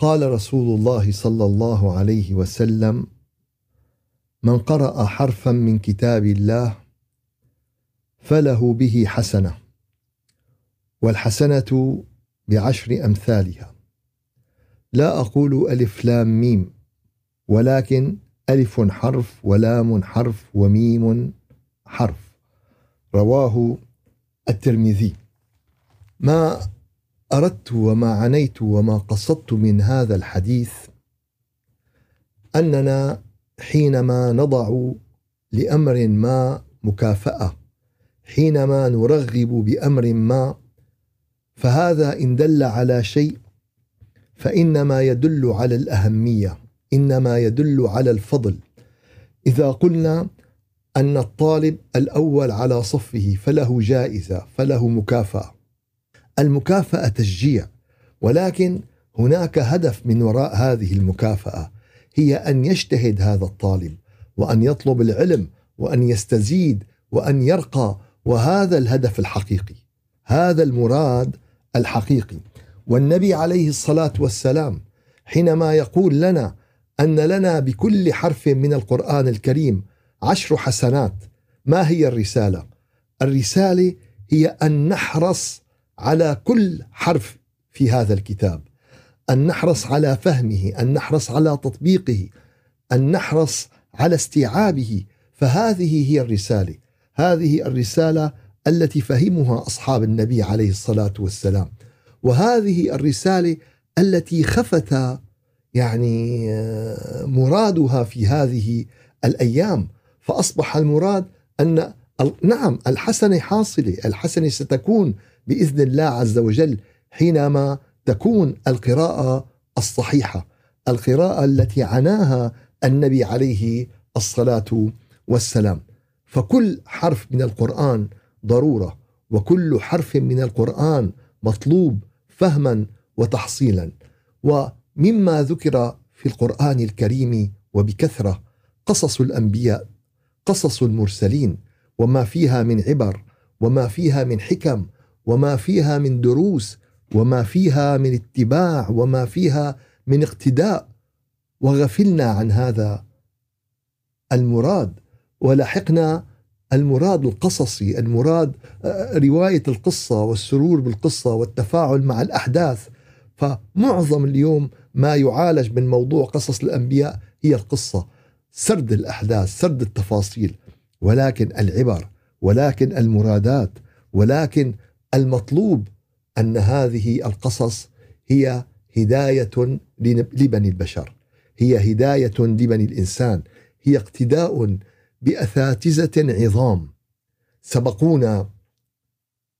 قال رسول الله صلى الله عليه وسلم من قرأ حرفا من كتاب الله فله به حسنة والحسنة بعشر أمثالها. لا أقول ألف لام ميم ولكن ألف حرف ولام حرف وميم حرف. رواه الترمذي. ما أردت وما عنيت وما قصدت من هذا الحديث أننا حينما نضع لأمر ما مكافأة حينما نرغب بأمر ما فهذا إن دل على شيء فإنما يدل على الأهمية إنما يدل على الفضل. إذا قلنا أن الطالب الأول على صفه فله جائزة فله مكافأة. المكافأة تشجيع ولكن هناك هدف من وراء هذه المكافأة هي أن يجتهد هذا الطالب وأن يطلب العلم وأن يستزيد وأن يرقى وهذا الهدف الحقيقي هذا المراد الحقيقي. والنبي عليه الصلاة والسلام حينما يقول لنا أن لنا بكل حرف من القرآن الكريم عشر حسنات ما هي الرسالة؟ الرسالة هي أن نحرص على كل حرف في هذا الكتاب. أن نحرص على فهمه أن نحرص على تطبيقه أن نحرص على استيعابه. فهذه هي الرسالة. هذه الرسالة التي فهمها أصحاب النبي عليه الصلاة والسلام. وهذه الرسالة التي خفت يعني مرادها في هذه الأيام. فأصبح المراد أن نعم الحسنة حاصلة الحسنة ستكون بإذن الله عز وجل حينما تكون القراءة الصحيحة القراءة التي عناها النبي عليه الصلاة والسلام. فكل حرف من القرآن ضرورة وكل حرف من القرآن مطلوب فهما وتحصيلا. ومما ذكر في القرآن الكريم وبكثرة قصص الأنبياء قصص المرسلين وما فيها من عبر وما فيها من حكم وما فيها من دروس وما فيها من اتباع وما فيها من اقتداء. وغفلنا عن هذا المراد ولحقنا المراد القصصي المراد آه، رواية القصة والسرور بالقصة والتفاعل مع الأحداث. فمعظم اليوم ما يعالج من موضوع قصص الأنبياء هي القصة سرد الأحداث سرد التفاصيل. ولكن العبر ولكن المرادات ولكن المطلوب أن هذه القصص هي هداية لبني البشر. هي هداية لبني الإنسان. هي اقتداء باساتذه عظام. سبقونا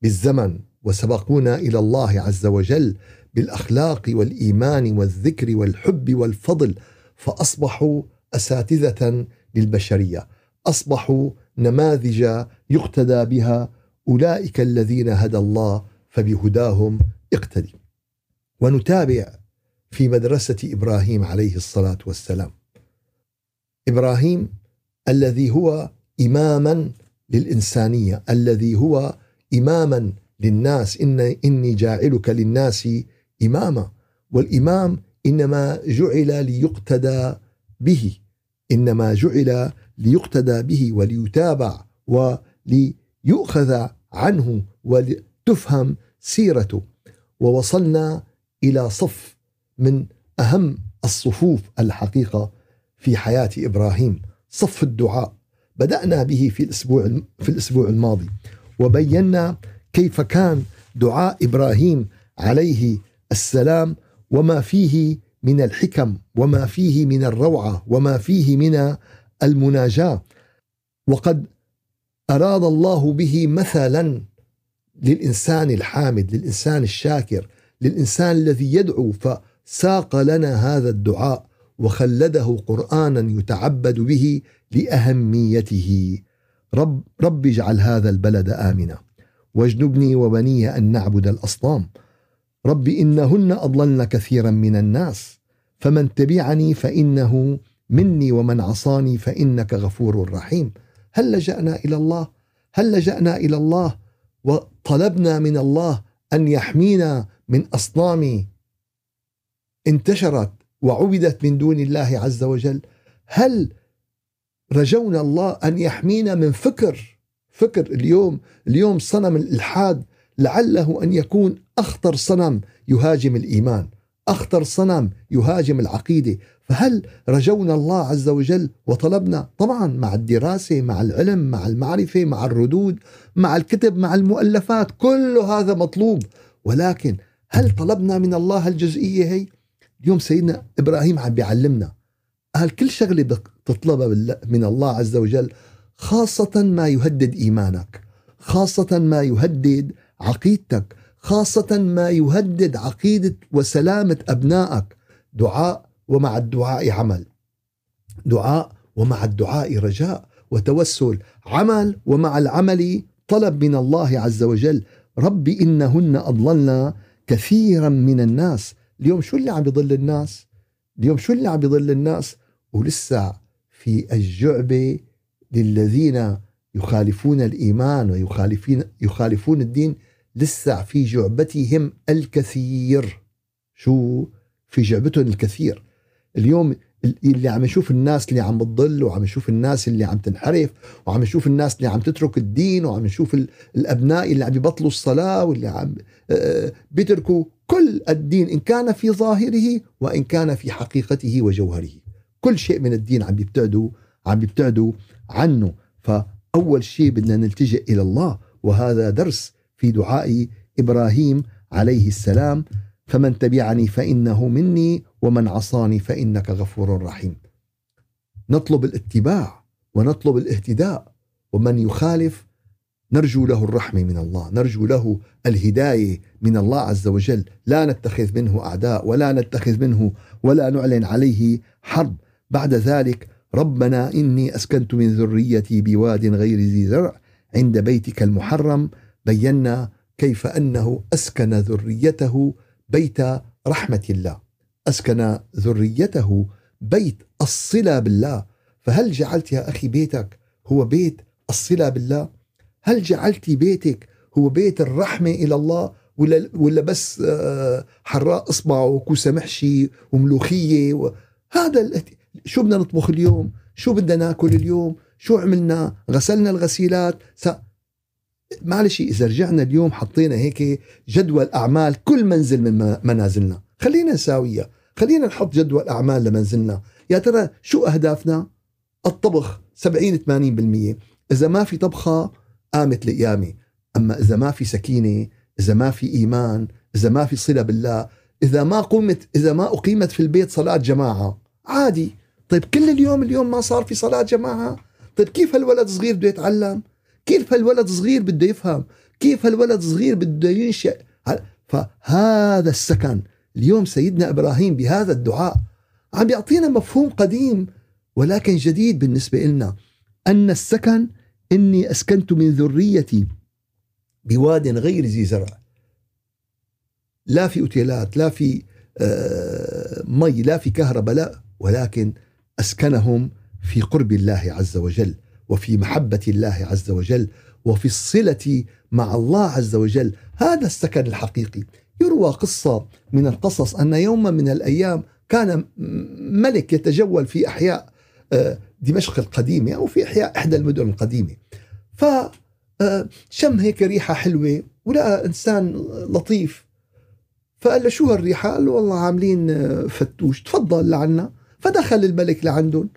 بالزمن وسبقونا إلى الله عز وجل بالأخلاق والإيمان والذكر والحب والفضل فأصبحوا أساتذة للبشرية. أصبحوا نماذج يقتدى بها أولئك الذين هدى الله فبهداهم اقتدي. ونتابع في مدرسة إبراهيم عليه الصلاة والسلام. إبراهيم الذي هو إماما للإنسانية الذي هو إماما للناس ان إني جاعلك للناس إماما. والإمام إنما جعل ليقتدى به إنما جعل ليقتدى به وليتابع وليؤخذ عنه ولتفهم سيرته. ووصلنا إلى صف من أهم الصفوف الحقيقة في حياة إبراهيم صف الدعاء. بدأنا به في الأسبوع في الأسبوع الماضي وبينا كيف كان دعاء إبراهيم عليه السلام وما فيه من الحكم وما فيه من الروعة وما فيه من المناجاة. وقد أراد الله به مثلا للإنسان الحامد للإنسان الشاكر للإنسان الذي يدعو ساق لنا هذا الدعاء وخلده قرانا يتعبد به لأهميته. رب رب اجعل هذا البلد امنا واجنبني وبني أن نعبد الأصنام. رب إنهن أضللن كثيرا من الناس فمن تبعني فإنه مني ومن عصاني فإنك غفور رحيم. هل لجأنا إلى الله؟ هل لجأنا إلى الله وطلبنا من الله أن يحمينا من اصنام انتشرت وعبدت من دون الله عز وجل. هل رجونا الله أن يحمينا من فكر؟ فكر اليوم اليوم صنم الالحاد لعله أن يكون أخطر صنم يهاجم الإيمان أخطر صنم يهاجم العقيدة. فهل رجونا الله عز وجل وطلبنا؟ طبعا مع الدراسة مع العلم مع المعرفة مع الردود مع الكتب مع المؤلفات كل هذا مطلوب. ولكن هل طلبنا من الله هالجزئيه هي؟ اليوم سيدنا إبراهيم عم بيعلمنا. قال كل شغلة بدك تطلبها من الله عز وجل خاصة ما يهدد إيمانك خاصة ما يهدد عقيدتك خاصة ما يهدد عقيدة وسلامة أبنائك. دعاء ومع الدعاء عمل. دعاء ومع الدعاء رجاء وتوسل. عمل ومع العمل طلب من الله عز وجل. رب إنهن أضللنا كثيرا من الناس. اليوم شو اللي عم يضل الناس؟ اليوم شو اللي عم يضل الناس؟ ولسه في الجعبة للذين يخالفون الإيمان ويخالفون يخالفون الدين. لسه في جعبتهم الكثير. شو؟ في جعبتهم الكثير. اليوم اللي عم نشوف الناس اللي عم بتضل وعم نشوف الناس اللي عم تنحرف وعم نشوف الناس اللي عم تترك الدين وعم نشوف الأبناء اللي عم يبطلوا الصلاة واللي عم آه، بيتركوا كل الدين إن كان في ظاهره وإن كان في حقيقته وجوهره. كل شيء من الدين عم يبتعدوا عم يبتعدوا عنه. فأول شيء بدنا نلتجئ إلى الله. وهذا درس في دعاء إبراهيم عليه السلام. فمن تبعني فإنه مني ومن عصاني فإنك غفور رحيم. نطلب الاتباع ونطلب الاهتداء ومن يخالف نرجو له الرحمة من الله، نرجو له الهداية من الله عز وجل، لا نتخذ منه أعداء ولا نتخذ منه ولا نعلن عليه حرب، بعد ذلك ربنا إني أسكنت من ذريتي بواد غير ذي زرع عند بيتك المحرم. بينا كيف أنه أسكن ذريته بيت رحمة الله. أسكن ذريته بيت الصلة بالله. فهل جعلت يا أخي بيتك هو بيت الصلة بالله؟ هل جعلت بيتك هو بيت الرحمة إلى الله؟ ولا ولا بس آه، حراء وكوسة محشي وملوخية و... هذا شو بدنا نطبخ اليوم؟ شو بدنا ناكل اليوم؟ شو عملنا؟ غسلنا الغسيلات؟ س... معلش إذا رجعنا اليوم حطينا هيك جدول أعمال كل منزل من منازلنا. خلينا نساويها. خلينا نحط جدول أعمال لمنزلنا يا ترى شو أهدافنا؟ الطبخ 70 80% إذا ما في طبخة قامت القيامه أما إذا ما في سكينة إذا ما في إيمان إذا ما في صلة بالله إذا ما قمت إذا ما أقيمت في البيت صلاة جماعة. عادي. طيب كل اليوم اليوم ما صار في صلاة جماعة؟ طيب كيف هالولد صغير بده يتعلم؟ كيف هالولد صغير بده يفهم؟ كيف هالولد صغير بده ينشأ فهذا السكن اليوم سيدنا إبراهيم بهذا الدعاء عم يعطينا مفهوم قديم ولكن جديد بالنسبة لنا أن السكن إني أسكنت من ذريتي بواد غير ذي زرع. لا في أوتيلات لا في آه، مي لا في كهرباء لا. ولكن أسكنهم في قرب الله عز وجل وفي محبة الله عز وجل وفي الصلة مع الله عز وجل. هذا السكن الحقيقي. يروى قصة من القصص أن يوما من الأيام كان ملك يتجول في أحياء آه، دمشق القديمة أو في أحياء إحدى المدن القديمة ف آه، هيك ريحة حلوة ولقى إنسان لطيف فقال له شو هالريحة؟ قال له والله عاملين آه، فتوش تفضل لعنا فدخل الملك لعندهم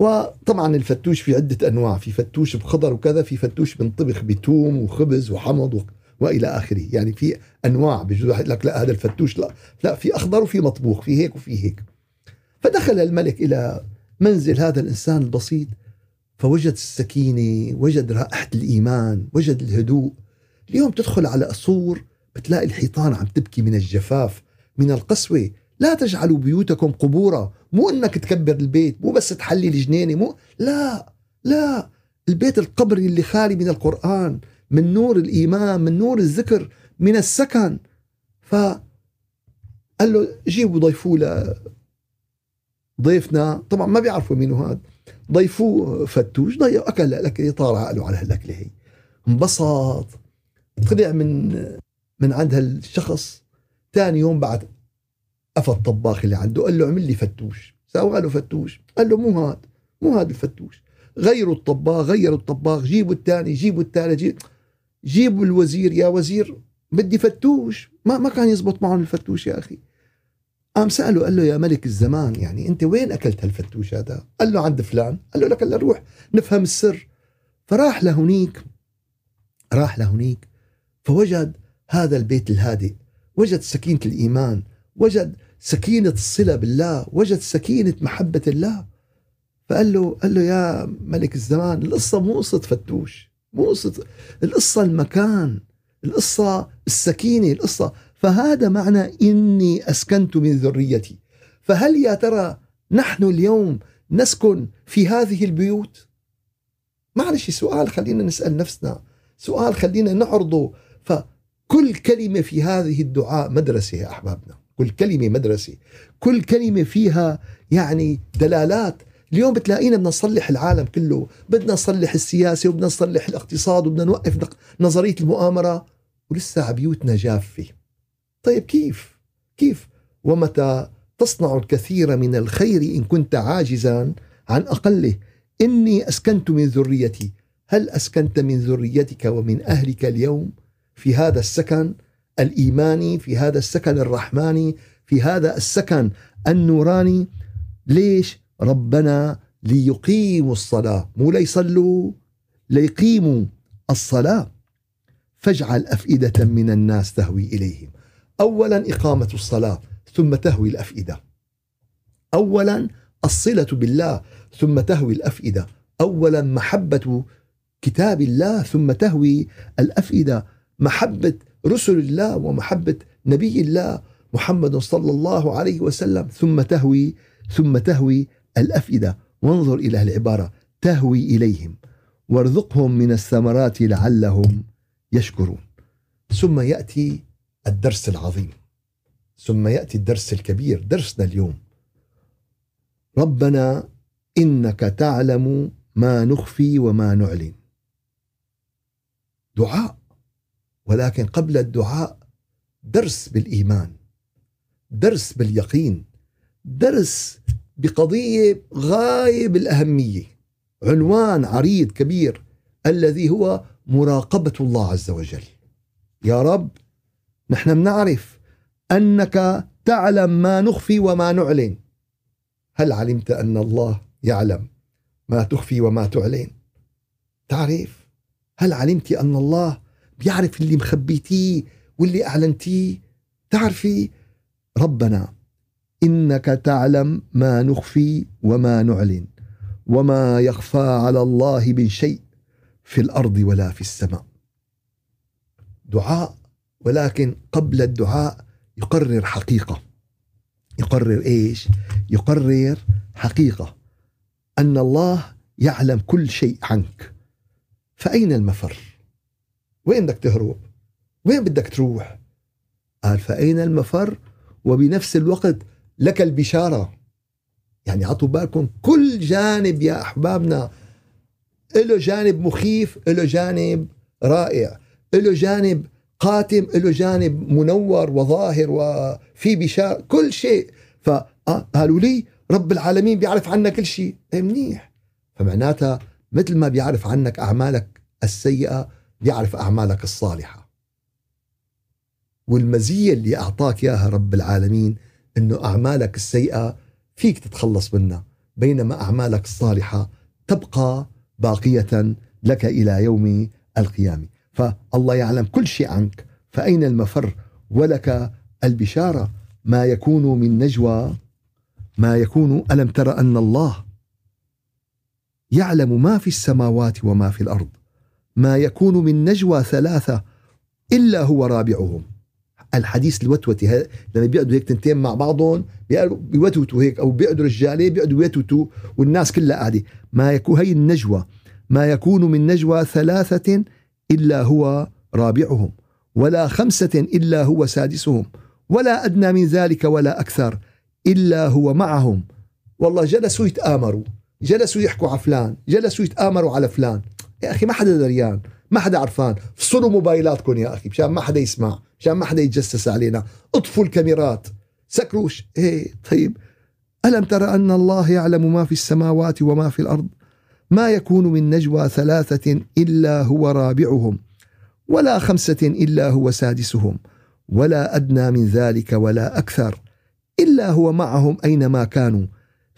وطبعا الفتوش في عدة أنواع في فتوش بخضر وكذا في فتوش بنطبخ بتوم وخبز وحمض. وإلى آخره. يعني في أنواع بجوز واحد لك لا هذا الفتوش لا. لا في أخضر وفي مطبوخ في هيك وفي هيك. فدخل الملك إلى منزل هذا الإنسان البسيط فوجد السكينة وجد رائحة الإيمان وجد الهدوء. اليوم تدخل على قصور بتلاقي الحيطان عم تبكي من الجفاف من القسوة. لا تجعلوا بيوتكم قبورا. مو إنك تكبر البيت مو بس تحلي الجنينة مو لا لا. البيت القبري اللي خالي من القرآن. من نور الإيمان من نور الذكر من السكن. ف قال له جيبوا ضيفوه ضيفنا. طبعا ما بيعرفوا مين هذا. ضيفوه فتوش ضيف؟ أكل الأكل طار عقله على هالأكلة هي. انبسط. طلع من من عند هالشخص. ثاني يوم بعد افى الطباخ اللي عنده قال له اعمل لي فتوش. سوى له فتوش. قال له مو هذا مو هذا الفتوش. غيروا الطباخ غيروا الطباخ. جيبوا الثاني جيبوا الثالث جيب جيبوا الوزير يا وزير بدي فتوش. ما ما كان يزبط معهم الفتوش يا أخي. قام سأله قال له يا ملك الزمان يعني أنت وين أكلت هالفتوش هذا؟ قال له عند فلان، قال له لك هلا نروح نفهم السر. فراح لهنيك راح لهنيك فوجد هذا البيت الهادئ، وجد سكينة الإيمان، وجد سكينة الصلة بالله، وجد سكينة محبة الله. فقال له قال له يا ملك الزمان القصة مو قصة فتوش، مو قصه القصة المكان، القصة السكينة، القصة. فهذا معنى إني أسكنت من ذريتي. فهل يا ترى نحن اليوم نسكن في هذه البيوت؟ معلش سؤال خلينا نسأل نفسنا. سؤال خلينا نعرضه. فكل كلمة في هذه الدعاء مدرسة يا أحبابنا. كل كلمة مدرسة. كل كلمة فيها يعني دلالات اليوم بتلاقينا بدنا نصلح العالم كله بدنا نصلح السياسة وبدنا نصلح الاقتصاد وبدنا نوقف نظرية المؤامرة ولسه بيوتنا جافة. طيب كيف؟ كيف؟ ومتى تصنع الكثير من الخير إن كنت عاجزا؟ عن أقله إني أسكنت من ذريتي. هل أسكنت من ذريتك ومن أهلك اليوم؟ في هذا السكن الإيماني في هذا السكن الرحماني في هذا السكن النوراني ليش؟ ربنا ليقيموا الصلاة. مو ليصلوا ليقيموا الصلاة. فاجعل أفئدة من الناس تهوي إليهم. اولا إقامة الصلاة ثم تهوي الأفئدة. اولا الصلة بالله ثم تهوي الأفئدة. اولا محبة كتاب الله ثم تهوي الأفئدة. محبة رسل الله ومحبة نبي الله محمد صلى الله عليه وسلم ثم تهوي ثم تهوي الأفئدة وانظر إلى العبارة تهوي إليهم. وارزقهم من الثمرات لعلهم يشكرون. ثم يأتي الدرس العظيم. ثم يأتي الدرس الكبير درسنا اليوم. ربنا إنك تعلم ما نخفي وما نعلن. دعاء. ولكن قبل الدعاء درس بالإيمان. درس باليقين. درس بقضية غايه بالاهميه عنوان عريض كبير الذي هو مراقبة الله عز وجل. يا رب نحن بنعرف أنك تعلم ما نخفي وما نعلن. هل علمت أن الله يعلم ما تخفي وما تعلن؟ تعرف هل علمت أن الله بيعرف اللي مخبيتيه واللي أعلنتيه؟ تعرفي ربنا إنك تعلم ما نخفي وما نعلن وما يخفى على الله من شيء في الأرض ولا في السماء دعاء ولكن قبل الدعاء يقرر حقيقة يقرر إيش؟ يقرر حقيقة أن الله يعلم كل شيء عنك فأين المفر؟ وين بدك تهرب؟ وين بدك تروح؟ قال فأين المفر؟ وبنفس الوقت لك البشارة. يعني عطوا بالكم كل جانب يا أحبابنا. له جانب مخيف له جانب رائع. له جانب قاتم له جانب منور وظاهر وفي بشار كل شيء. فقالوا لي رب العالمين بيعرف عنا كل شيء. إيه منيح. فمعناتها مثل ما بيعرف عنك أعمالك السيئة بيعرف أعمالك الصالحة. والمزية اللي أعطاك إياها رب العالمين أنه أعمالك السيئة فيك تتخلص منها بينما أعمالك الصالحة تبقى باقية لك إلى يوم القيامة. فالله يعلم كل شيء عنك فأين المفر؟ ولك البشارة. ما يكون من نجوى ما يكون ألم تر أن الله يعلم ما في السماوات وما في الأرض؟ ما يكون من نجوى ثلاثة إلا هو رابعهم. الحديث الوتوتي لما بيقعدوا هيك تنتين مع بعضهم بيوتوتوا هيك أو بيقعدوا رجاله بيقعدوا يوتوتوا والناس كلها قاعدة. ما يكون هي النجوى ما يكون من نجوى ثلاثة إلا هو رابعهم ولا خمسة إلا هو سادسهم ولا أدنى من ذلك ولا أكثر إلا هو معهم. والله جلسوا يتآمروا جلسوا يحكوا على فلان جلسوا يتآمروا على فلان. يا أخي ما حدا دريان ما حدا عرفان. فصلوا موبايلاتكم يا أخي مشان ما حدا يسمع. مشان ما حدا يتجسس علينا. اطفوا الكاميرات. سكروا إيه طيب. ألم ترى أن الله يعلم ما في السماوات وما في الأرض؟ ما يكون من نجوى ثلاثة إلا هو رابعهم ولا خمسة إلا هو سادسهم ولا أدنى من ذلك ولا أكثر إلا هو معهم أينما كانوا.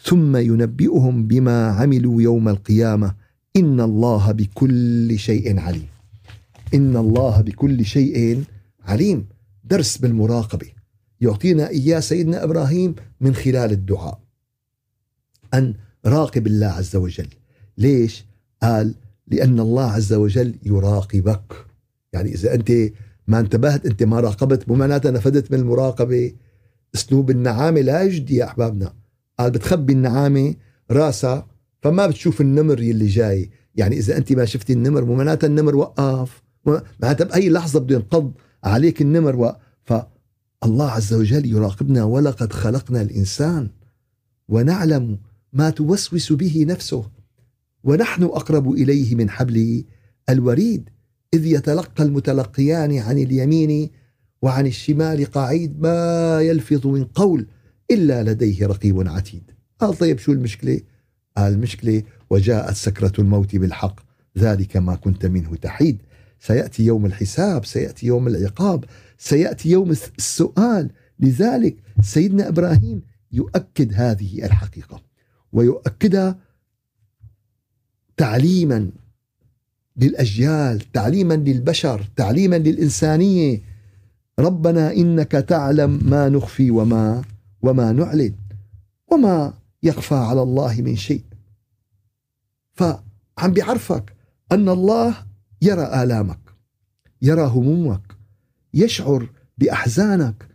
ثم ينبئهم بما عملوا يوم القيامة. إن الله بكل شيء عليم. إن الله بكل شيء عليم درس بالمراقبة. يعطينا إياه سيدنا إبراهيم من خلال الدعاء. أن راقب الله عز وجل. ليش؟ قال لأن الله عز وجل يراقبك. يعني إذا أنت ما انتبهت أنت ما راقبت مو معناتها نفدت من المراقبة. أسلوب النعامة لا يجدي يا أحبابنا. قال بتخبي النعامة راسها فما بتشوف النمر يلي جاي. يعني إذا أنت ما شفتي النمر مو معناتها النمر وقف معناتها بأي لحظة بده ينقض عليك النمر و... فالله عز وجل يراقبنا ولقد خلقنا الإنسان ونعلم ما توسوس به نفسه ونحن أقرب إليه من حبل الوريد إذ يتلقى المتلقيان عن اليمين وعن الشمال قعيد ما يلفظ من قول إلا لديه رقيب عتيد. قال طيب شو المشكلة؟ قال المشكلة وجاءت سكرة الموت بالحق ذلك ما كنت منه تحيد. سيأتي يوم الحساب سيأتي يوم العقاب سيأتي يوم السؤال. لذلك سيدنا إبراهيم يؤكد هذه الحقيقة ويؤكدها تعليما للأجيال تعليما للبشر تعليما للإنسانية. ربنا إنك تعلم ما نخفي وما وما نعلن وما يخفى على الله من شيء. فعم بيعرفك أن الله يرى آلامك يرى همومك يشعر بأحزانك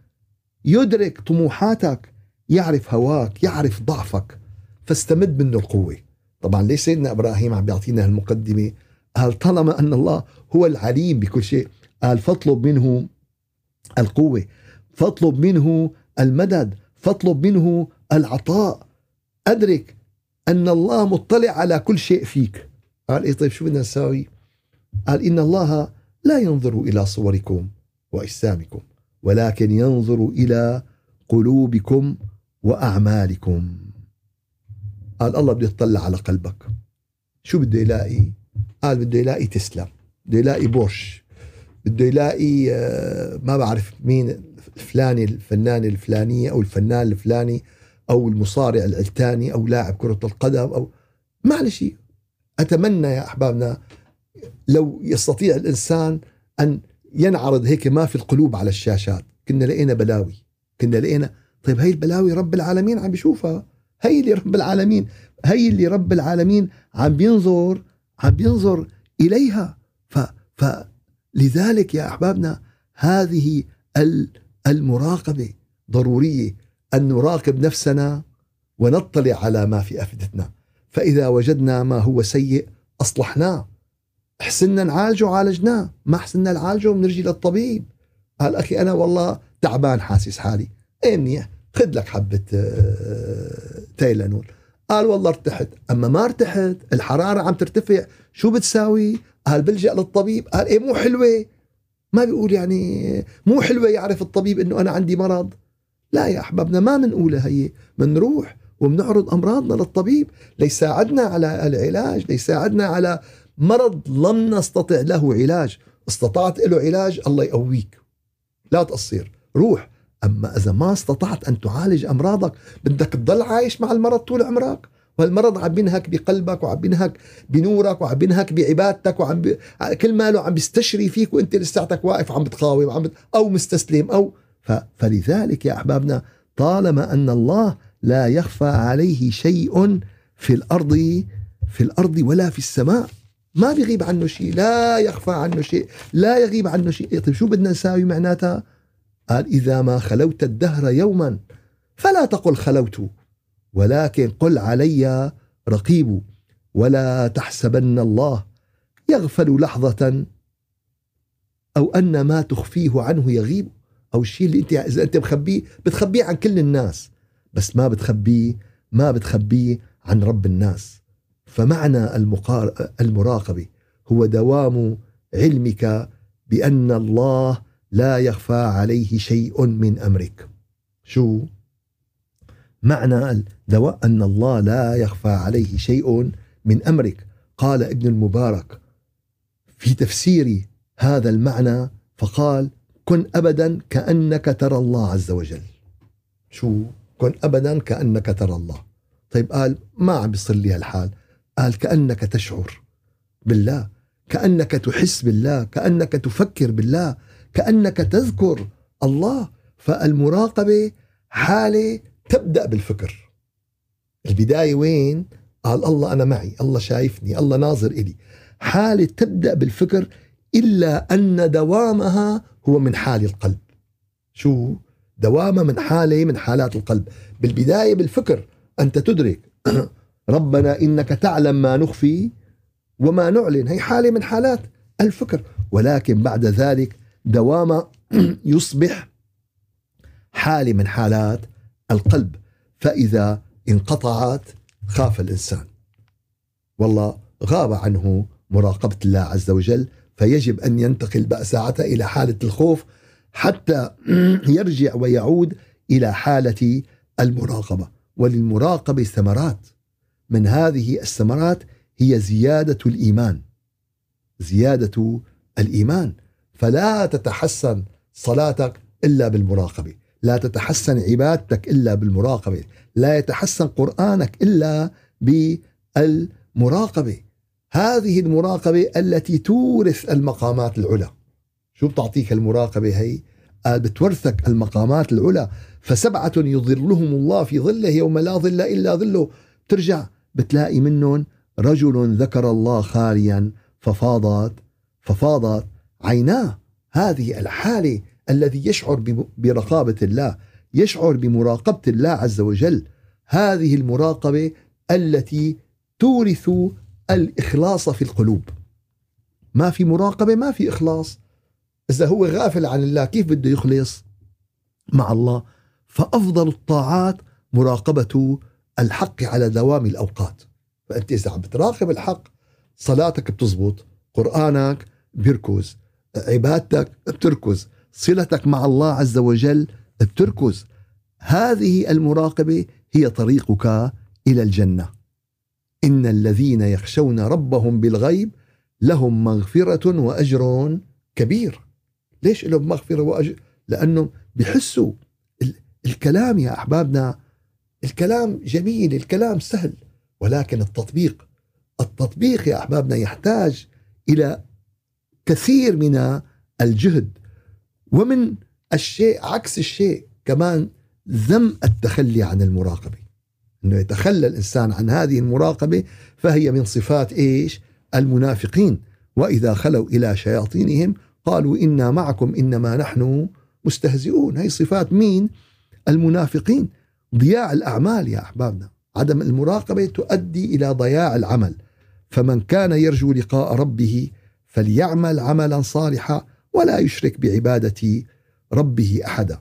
يدرك طموحاتك يعرف هواك يعرف ضعفك. فاستمد منه القوة. طبعا ليش سيدنا إبراهيم عم بيعطينا المقدمة قال طالما أن الله هو العليم بكل شيء قال فاطلب منه القوة فاطلب منه المدد فاطلب منه العطاء. أدرك أن الله مطلع على كل شيء فيك. قال إيه طيب شو بدنا نساوي؟ قال إن الله لا ينظر إلى صوركم وأجسامكم ولكن ينظر إلى قلوبكم وأعمالكم. قال الله بده يطلع على قلبك. شو بده يلاقي؟ قال بده يلاقي تسلا بده يلاقي بورش بده يلاقي آه، ما بعرف مين الفلاني الفنانة الفلانية أو الفنان الفلاني أو المصارع العلتاني أو لاعب كرة القدم أو معلش أتمنى يا أحبابنا لو يستطيع الإنسان أن ينعرض هيك ما في القلوب على الشاشات. كنا لقينا بلاوي. كنا لقينا طيب هي البلاوي رب العالمين عم بيشوفها. هي اللي رب العالمين هي اللي رب العالمين عم بينظر عم بينظر إليها. ف فلذلك يا أحبابنا هذه ال المراقبة ضرورية أن نراقب نفسنا ونطلع على ما في أفئدتنا. فإذا وجدنا ما هو سيء أصلحناه. حسنا نعالجه عالجناه ما حسنا نعالجه بنرجي للطبيب. قال أخي أنا والله تعبان حاسس حالي. إيه منيح خذ لك حبة آه، تايلانول. قال والله ارتحت. أما ما ارتحت الحرارة عم ترتفع. شو بتساوي؟ قال بلجأ للطبيب. قال إيه مو حلوة؟ ما بيقول يعني مو حلوة يعرف الطبيب إنه أنا عندي مرض. لا يا أحبابنا ما بنقولها هي. بنروح وبنعرض أمراضنا للطبيب. ليساعدنا على العلاج ليساعدنا على مرض لم نستطع له علاج. استطعت له علاج الله يقويك. لا تقصير. روح. أما إذا ما استطعت أن تعالج أمراضك بدك تضل عايش مع المرض طول عمرك. والمرض عم بينهك بقلبك وعم بينهك بنورك وعم بينهك بعبادتك وعم بي... كل ماله عم بيستشري فيك وأنت لساتك واقف عم بتقاوم عم بت... أو مستسلم أو ف... فلذلك يا أحبابنا طالما أن الله لا يخفى عليه شيء في الأرض في الأرض ولا في السماء. ما بيغيب عنه شيء لا يخفى عنه شيء لا يغيب عنه شيء. طيب شو بدنا نساوي معناتها؟ قال إذا ما خلوت الدهر يوما فلا تقل خلوت ولكن قل علي رقيب ولا تحسبن الله يغفل لحظة أو أن ما تخفيه عنه يغيب. أو الشيء اللي أنت إذا أنت مخبيه بتخبيه عن كل الناس بس ما بتخبيه ما بتخبيه عن رب الناس. فمعنى المقار... المراقبة هو دوام علمك بأن الله لا يخفى عليه شيء من أمرك. شو؟ معنى الدواء أن الله لا يخفى عليه شيء من أمرك. قال ابن المبارك في تفسير هذا المعنى فقال كن أبدا كأنك ترى الله عز وجل. شو؟ كن أبدا كأنك ترى الله. طيب قال ما عم بيصير لي هالحال. قال كأنك تشعر بالله كأنك تحس بالله كأنك تفكر بالله كأنك تذكر الله. فالمراقبة حالة تبدأ بالفكر. البداية وين؟ قال الله أنا معي الله شايفني الله ناظر إلي. حالة تبدأ بالفكر إلا أن دوامها هو من حال القلب. شو؟ دوامها من حالة من حالات القلب. بالبداية بالفكر أنت تدرك ربنا إنك تعلم ما نخفي وما نعلن. هي حالة من حالات الفكر. ولكن بعد ذلك دوام يصبح حالة من حالات القلب. فإذا انقطعت خاف الإنسان. والله غاب عنه مراقبة الله عز وجل فيجب أن ينتقل ساعتها إلى حالة الخوف حتى يرجع ويعود إلى حالة المراقبة. وللمراقبة ثمرات. من هذه الثمرات هي زيادة الإيمان. زيادة الإيمان. فلا تتحسن صلاتك إلا بالمراقبة. لا تتحسن عبادتك إلا بالمراقبة. لا يتحسن قرآنك إلا بالمراقبة. هذه المراقبة التي تورث المقامات العلى. شو بتعطيك المراقبة هي؟ قال بتورثك المقامات العلى. فسبعة يظلهم الله في ظله يوم لا ظل إلا ظله. ترجع بتلاقي منهم رجل ذكر الله خاليا ففاضت ففاضت. عيناه هذه الحالة الذي يشعر برقابة الله يشعر بمراقبة الله عز وجل. هذه المراقبة التي تورث الإخلاص في القلوب. ما في مراقبة ما في إخلاص. إذا هو غافل عن الله كيف بده يخلص؟ مع الله. فأفضل الطاعات مراقبة الحق على دوام الأوقات. فأنت إذا عم بتراقب الحق صلاتك بتزبط قرآنك بيركز عبادتك بتركز صلتك مع الله عز وجل بتركز. هذه المراقبة هي طريقك إلى الجنة. إن الذين يخشون ربهم بالغيب لهم مغفرة وأجر كبير. ليش لهم مغفرة وأجر؟ لأنهم بحسوا الكلام يا أحبابنا الكلام جميل الكلام سهل ولكن التطبيق التطبيق يا أحبابنا يحتاج إلى كثير من الجهد ومن الشيء عكس الشيء كمان ذم التخلي عن المراقبة إنه يتخلى الإنسان عن هذه المراقبة فهي من صفات إيش؟ المنافقين وإذا خلوا إلى شياطينهم قالوا إنا معكم إنما نحن مستهزئون هي صفات مين؟ المنافقين ضياع الأعمال يا أحبابنا. عدم المراقبة تؤدي إلى ضياع العمل. فمن كان يرجو لقاء ربه فليعمل عملا صالحا ولا يشرك بعبادة ربه احدا.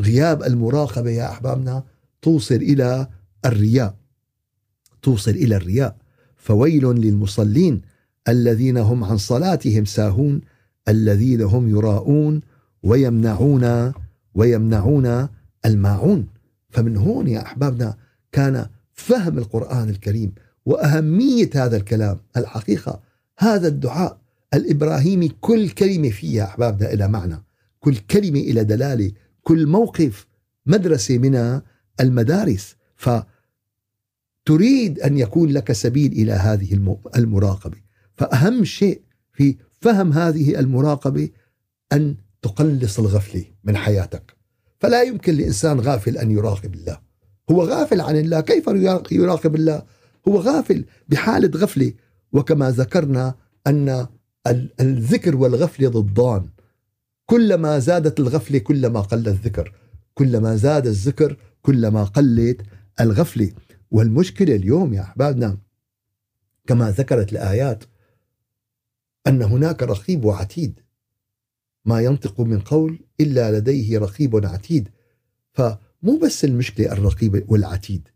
غياب المراقبة يا أحبابنا توصل إلى الرياء. توصل إلى الرياء. فويل للمصلين الذين هم عن صلاتهم ساهون الذين هم يراءون ويمنعون ويمنعون الماعون. فمن هون يا أحبابنا كان فهم القرآن الكريم وأهمية هذا الكلام الحقيقة هذا الدعاء الإبراهيمي كل كلمة فيها أحبابنا إلى معنى كل كلمة إلى دلالة كل موقف مدرسة من المدارس. فتريد أن يكون لك سبيل إلى هذه المراقبة. فأهم شيء في فهم هذه المراقبة أن تقلص الغفلة من حياتك. فلا يمكن لإنسان غافل أن يراقب الله. هو غافل عن الله كيف يراقب الله؟ هو غافل بحالة غفلة وكما ذكرنا أن الذكر والغفله ضدان. كلما زادت الغفلة كلما قل الذكر. كلما زاد الذكر كلما قلت الغفلة. والمشكلة اليوم يا أحبابنا كما ذكرت الآيات أن هناك رقيب وعتيد. ما ينطق من قول إلا لديه رقيب عتيد. فمو بس المشكلة الرقيب والعتيد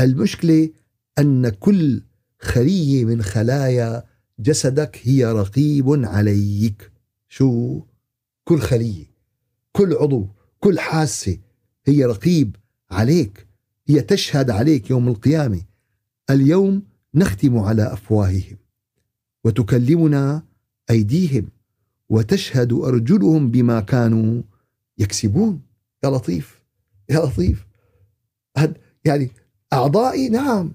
المشكلة أن كل خلية من خلايا جسدك هي رقيب عليك. شو؟ كل خلية كل عضو كل حاسة هي رقيب عليك هي تشهد عليك يوم القيامة. اليوم نختم على أفواههم وتكلمنا أيديهم. وتشهد أرجلهم بما كانوا يكسبون. يا لطيف يا لطيف. يعني أعضائي نعم.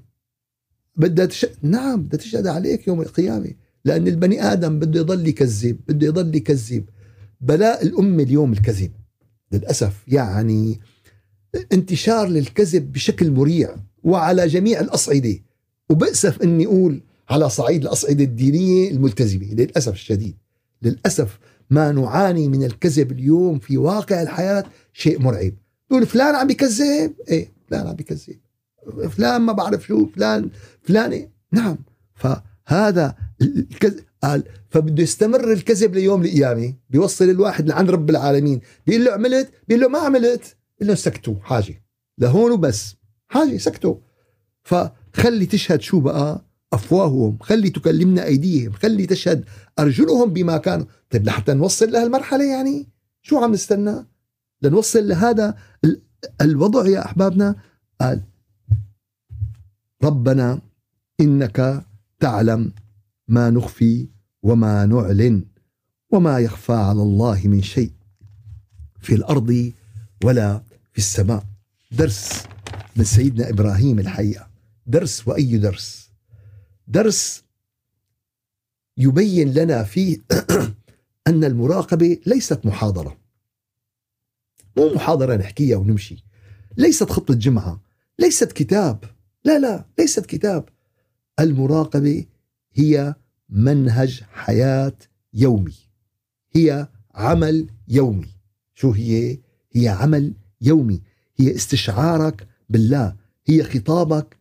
بدها تش... نعم بدها تشهد عليك يوم القيامة. لأن البني آدم بده يضل يكذب بده يضل يكذب. بلاء الأمة اليوم الكذب للأسف. يعني انتشار للكذب بشكل مريع وعلى جميع الأصعدة. وبأسف أني أقول على صعيد الأصعدة الدينية الملتزمة للأسف الشديد. للأسف ما نعاني من الكذب اليوم في واقع الحياة شيء مرعب. تقول فلان عم بيكذب إيه فلان عم بيكذب فلان ما بعرف شو فلان فلان إيه؟ نعم. فهذا الكذب قال فبده يستمر الكذب ليوم القيامة بيوصل الواحد لعند رب العالمين بيقول له عملت؟ بيقول له ما عملت. بيقول له سكتوا حاجة. لهون وبس. حاجة سكتوا. فخلي تشهد شو بقى؟ أفواههم خلي تكلمنا أيديهم خلي تشهد أرجلهم بما كانوا. طيب لحتى نوصل لهالمرحلة يعني؟ شو عم نستنى؟ لنوصل لهذا الوضع يا أحبابنا؟ قال ربنا إنك تعلم ما نخفي وما نعلن وما يخفى على الله من شيء في الأرض ولا في السماء. درس من سيدنا إبراهيم الحقيقة. درس وأي درس؟ درس يبين لنا فيه أن المراقبة ليست محاضرة. مو محاضرة نحكيها ونمشي. ليست خطة جمعة. ليست كتاب. لا لا ليست كتاب. المراقبة هي منهج حياة يومي. هي عمل يومي. شو هي؟ هي عمل يومي. هي استشعارك بالله. هي خطابك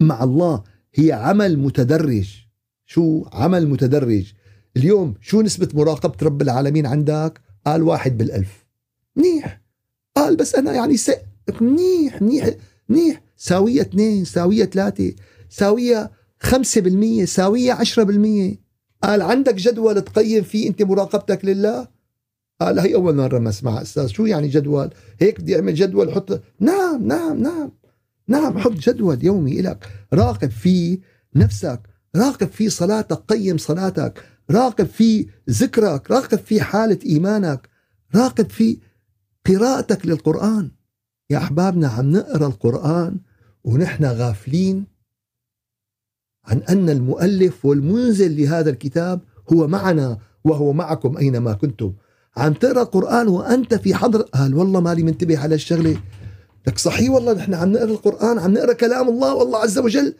مع الله. هي عمل متدرج. شو عمل متدرج؟ اليوم شو نسبة مراقبة رب العالمين عندك؟ قال واحد بالألف. منيح. قال بس أنا يعني س... منيح منيح منيح. ساوية اثنين ساوية ثلاثة ساوية 5% ساوية 10% قال عندك جدول تقيم فيه أنت مراقبتك لله؟ قال هي أول مرة ما أسمعها. أستاذ شو يعني جدول؟ هيك بدي أعمل جدول حط نعم نعم نعم. نعم حط جدول يومي لك راقب فيه نفسك. راقب فيه صلاتك قيم صلاتك. راقب فيه ذكرك. راقب فيه حالة إيمانك. راقب فيه قراءتك للقرآن. يا أحبابنا عم نقرأ القرآن ونحن غافلين عن أن المؤلف والمنزل لهذا الكتاب هو معنا وهو معكم أينما كنتم. عم تقرأ قران وأنت في حضر قال والله مالي منتبه على الشغلة. لك صحيح والله نحن عم نقرأ القرآن عم نقرأ كلام الله والله عز وجل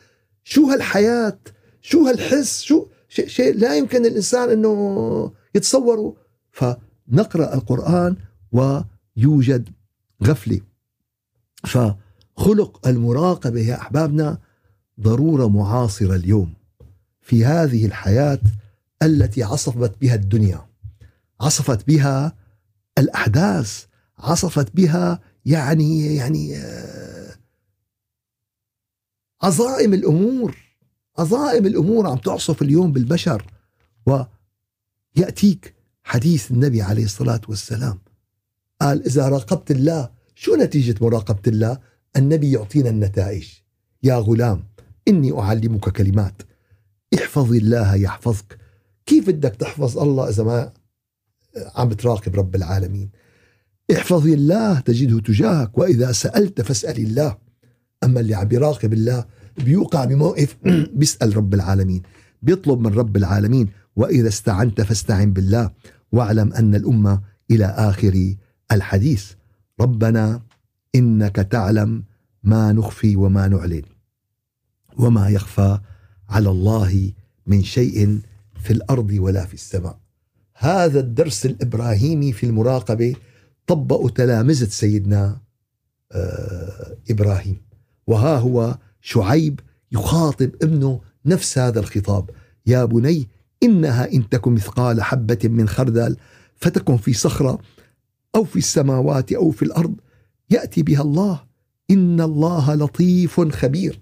شو هالحياة؟ شو هالحس؟ شو شيء, شيء لا يمكن الإنسان إنه يتصوره. فنقرأ القرآن ويوجد غفلة. فخلق المراقبة يا أحبابنا ضرورة معاصرة اليوم في هذه الحياة التي عصفت بها الدنيا. عصفت بها الأحداث عصفت بها يعني يعني آه، عظائم الأمور عظائم الأمور عم تعصف اليوم بالبشر ويأتيك حديث النبي عليه الصلاة والسلام. قال إذا راقبت الله شو نتيجة مراقبة الله؟ النبي يعطينا النتائج يا غلام إني أعلمك كلمات احفظ الله يحفظك. كيف بدك تحفظ الله إذا ما عم تراقب رب العالمين؟ احفظ الله تجده تجاهك وإذا سألت فاسأل الله. أما اللي عم يراقب الله بيوقع بموقف بيسأل رب العالمين بيطلب من رب العالمين وإذا استعنت فاستعن بالله واعلم أن الأمة إلى آخر الحديث. ربنا إنك تعلم ما نخفي وما نعلن وما يخفى على الله من شيء في الأرض ولا في السماء. هذا الدرس الإبراهيمي في المراقبة طبقوا تلامذة سيدنا آه، إبراهيم. وها هو شعيب يخاطب ابنه نفس هذا الخطاب. يا بني إنها إن تكن مثقال حبة من خردل فتكن في صخرة أو في السماوات أو في الأرض يأتي بها الله. إن الله لطيف خبير.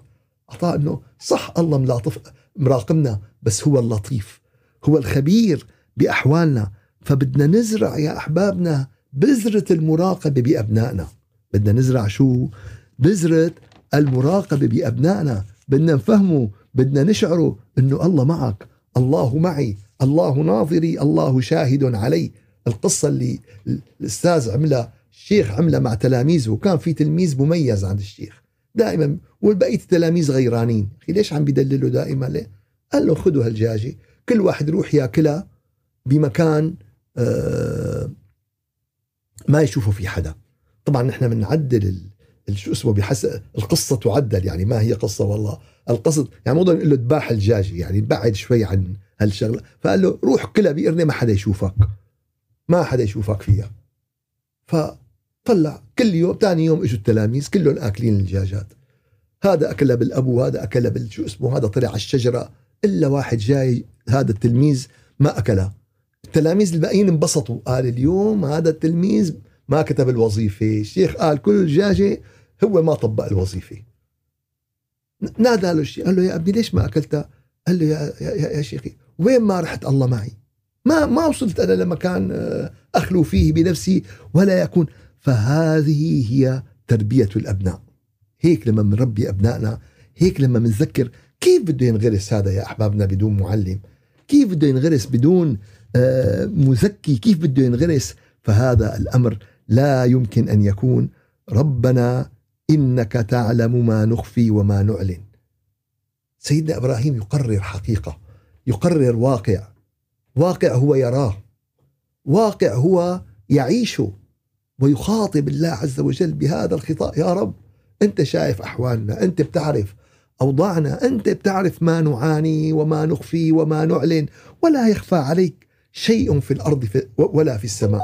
أعطاه أنه صح الله ملاطف مراقبنا بس هو اللطيف. هو الخبير بأحوالنا. فبدنا نزرع يا أحبابنا بذرة المراقبة بأبنائنا. بدنا نزرع شو؟ بذرة المراقبة بأبنائنا. بدنا نفهمه بدنا نشعره أنه الله معك الله معي الله ناظري الله شاهد علي. القصة اللي الأستاذ عملها الشيخ عملها مع تلاميذه وكان في تلميذ مميز عند الشيخ. دائما والبقية التلاميذ غيرانين. أخي ليش عم بيدللوا دائما؟ ليه؟ قال له خذوا هالجاجة كل واحد يروح ياكلها بمكان آه ما يشوفوا في حدا. طبعا نحن بنعدل شو اسمه بحسب القصة تعدل يعني ما هي قصة والله. القصد يعني مو نقول له ذباح الدجاجه يعني بعد شوي عن هالشغلة. فقال له روح كلها بقرنه ما حدا يشوفك ما حدا يشوفك فيها. فطلع كل يوم ثاني يوم إجوا التلاميذ كلهم آكلين الدجاجات هذا اكلها بالابو هذا اكلها بالشو اسمه هذا طلع على الشجرة إلا واحد جاي هذا التلميذ ما اكلها التلاميذ الباقيين انبسطوا. قال اليوم هذا التلميذ ما كتب الوظيفة. الشيخ قال كل دجاجه هو ما طبق الوظيفة. نادى له الشيخ قال له يا ابني ليش ما اكلتها قال له يا, يا, يا شيخي وين ما رحت الله معي. ما ما وصلت أنا لمكان آه، أخلو فيه بنفسي ولا يكون. فهذه هي تربية الأبناء. هيك لما بنربي أبنائنا هيك لما بنذكر كيف بده ينغرس هذا يا أحبابنا بدون معلم؟ كيف بده ينغرس بدون مزكي كيف بده ينغرس؟ فهذا الأمر لا يمكن أن يكون. ربنا إنك تعلم ما نخفي وما نعلن. سيدنا إبراهيم يقرر حقيقة يقرر واقع. واقع هو يراه. واقع هو يعيشه ويخاطب الله عز وجل بهذا الخطاب. يا رب أنت شايف أحوالنا أنت بتعرف أوضاعنا أنت بتعرف ما نعاني وما نخفي وما نعلن ولا يخفى عليك. شيء في الأرض ولا في السماء.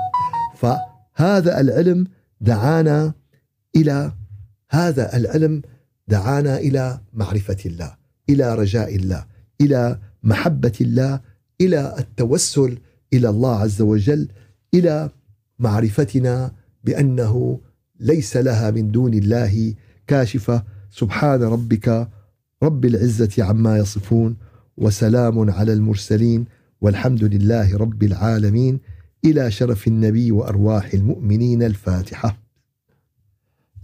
فهذا العلم دعانا إلى هذا العلم دعانا إلى معرفة الله إلى رجاء الله إلى محبة الله إلى التوسل إلى الله عز وجل إلى معرفتنا بأنه ليس لها من دون الله كاشفة. سبحان ربك رب العزة عما يصفون وسلام على المرسلين والحمد لله رب العالمين إلى شرف النبي وأرواح المؤمنين الفاتحة.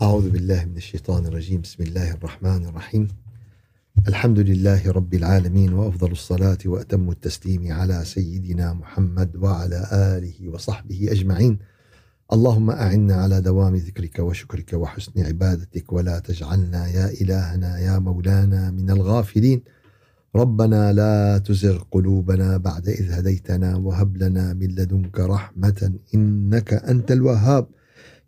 أعوذ بالله من الشيطان الرجيم. بسم الله الرحمن الرحيم. الحمد لله رب العالمين وأفضل الصلاة وأتم التسليم على سيدنا محمد وعلى آله وصحبه أجمعين. اللهم أعنا على دوام ذكرك وشكرك وحسن عبادتك ولا تجعلنا يا إلهنا يا مولانا من الغافلين. ربنا لا تزغ قلوبنا بعد إذ هديتنا وهب لنا من لدنك رحمة إنك أنت الوهاب.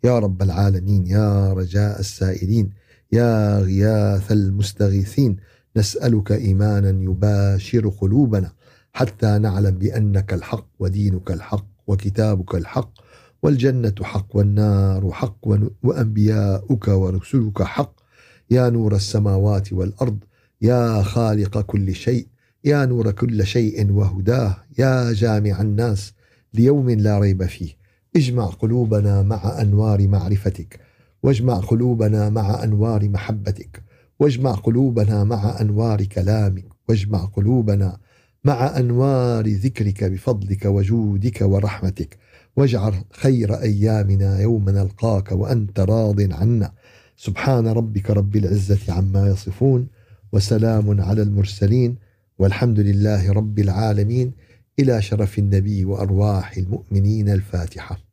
يا رب العالمين يا رجاء السائلين يا غياث المستغيثين نسألك إيمانا يباشر قلوبنا حتى نعلم بأنك الحق ودينك الحق وكتابك الحق والجنة حق والنار حق وأنبياؤك ورسلك حق. يا نور السماوات والأرض يا خالق كل شيء يا نور كل شيء وهداه يا جامع الناس ليوم لا ريب فيه. اجمع قلوبنا مع أنوار معرفتك. واجمع قلوبنا مع أنوار محبتك. واجمع قلوبنا مع أنوار كلامك. واجمع قلوبنا مع أنوار ذكرك بفضلك وجودك ورحمتك. واجعل خير أيامنا يوم نلقاك وأنت راض عنا. سبحان ربك رب العزة عما يصفون. وسلام على المرسلين والحمد لله رب العالمين إلى شرف النبي وأرواح المؤمنين الفاتحة.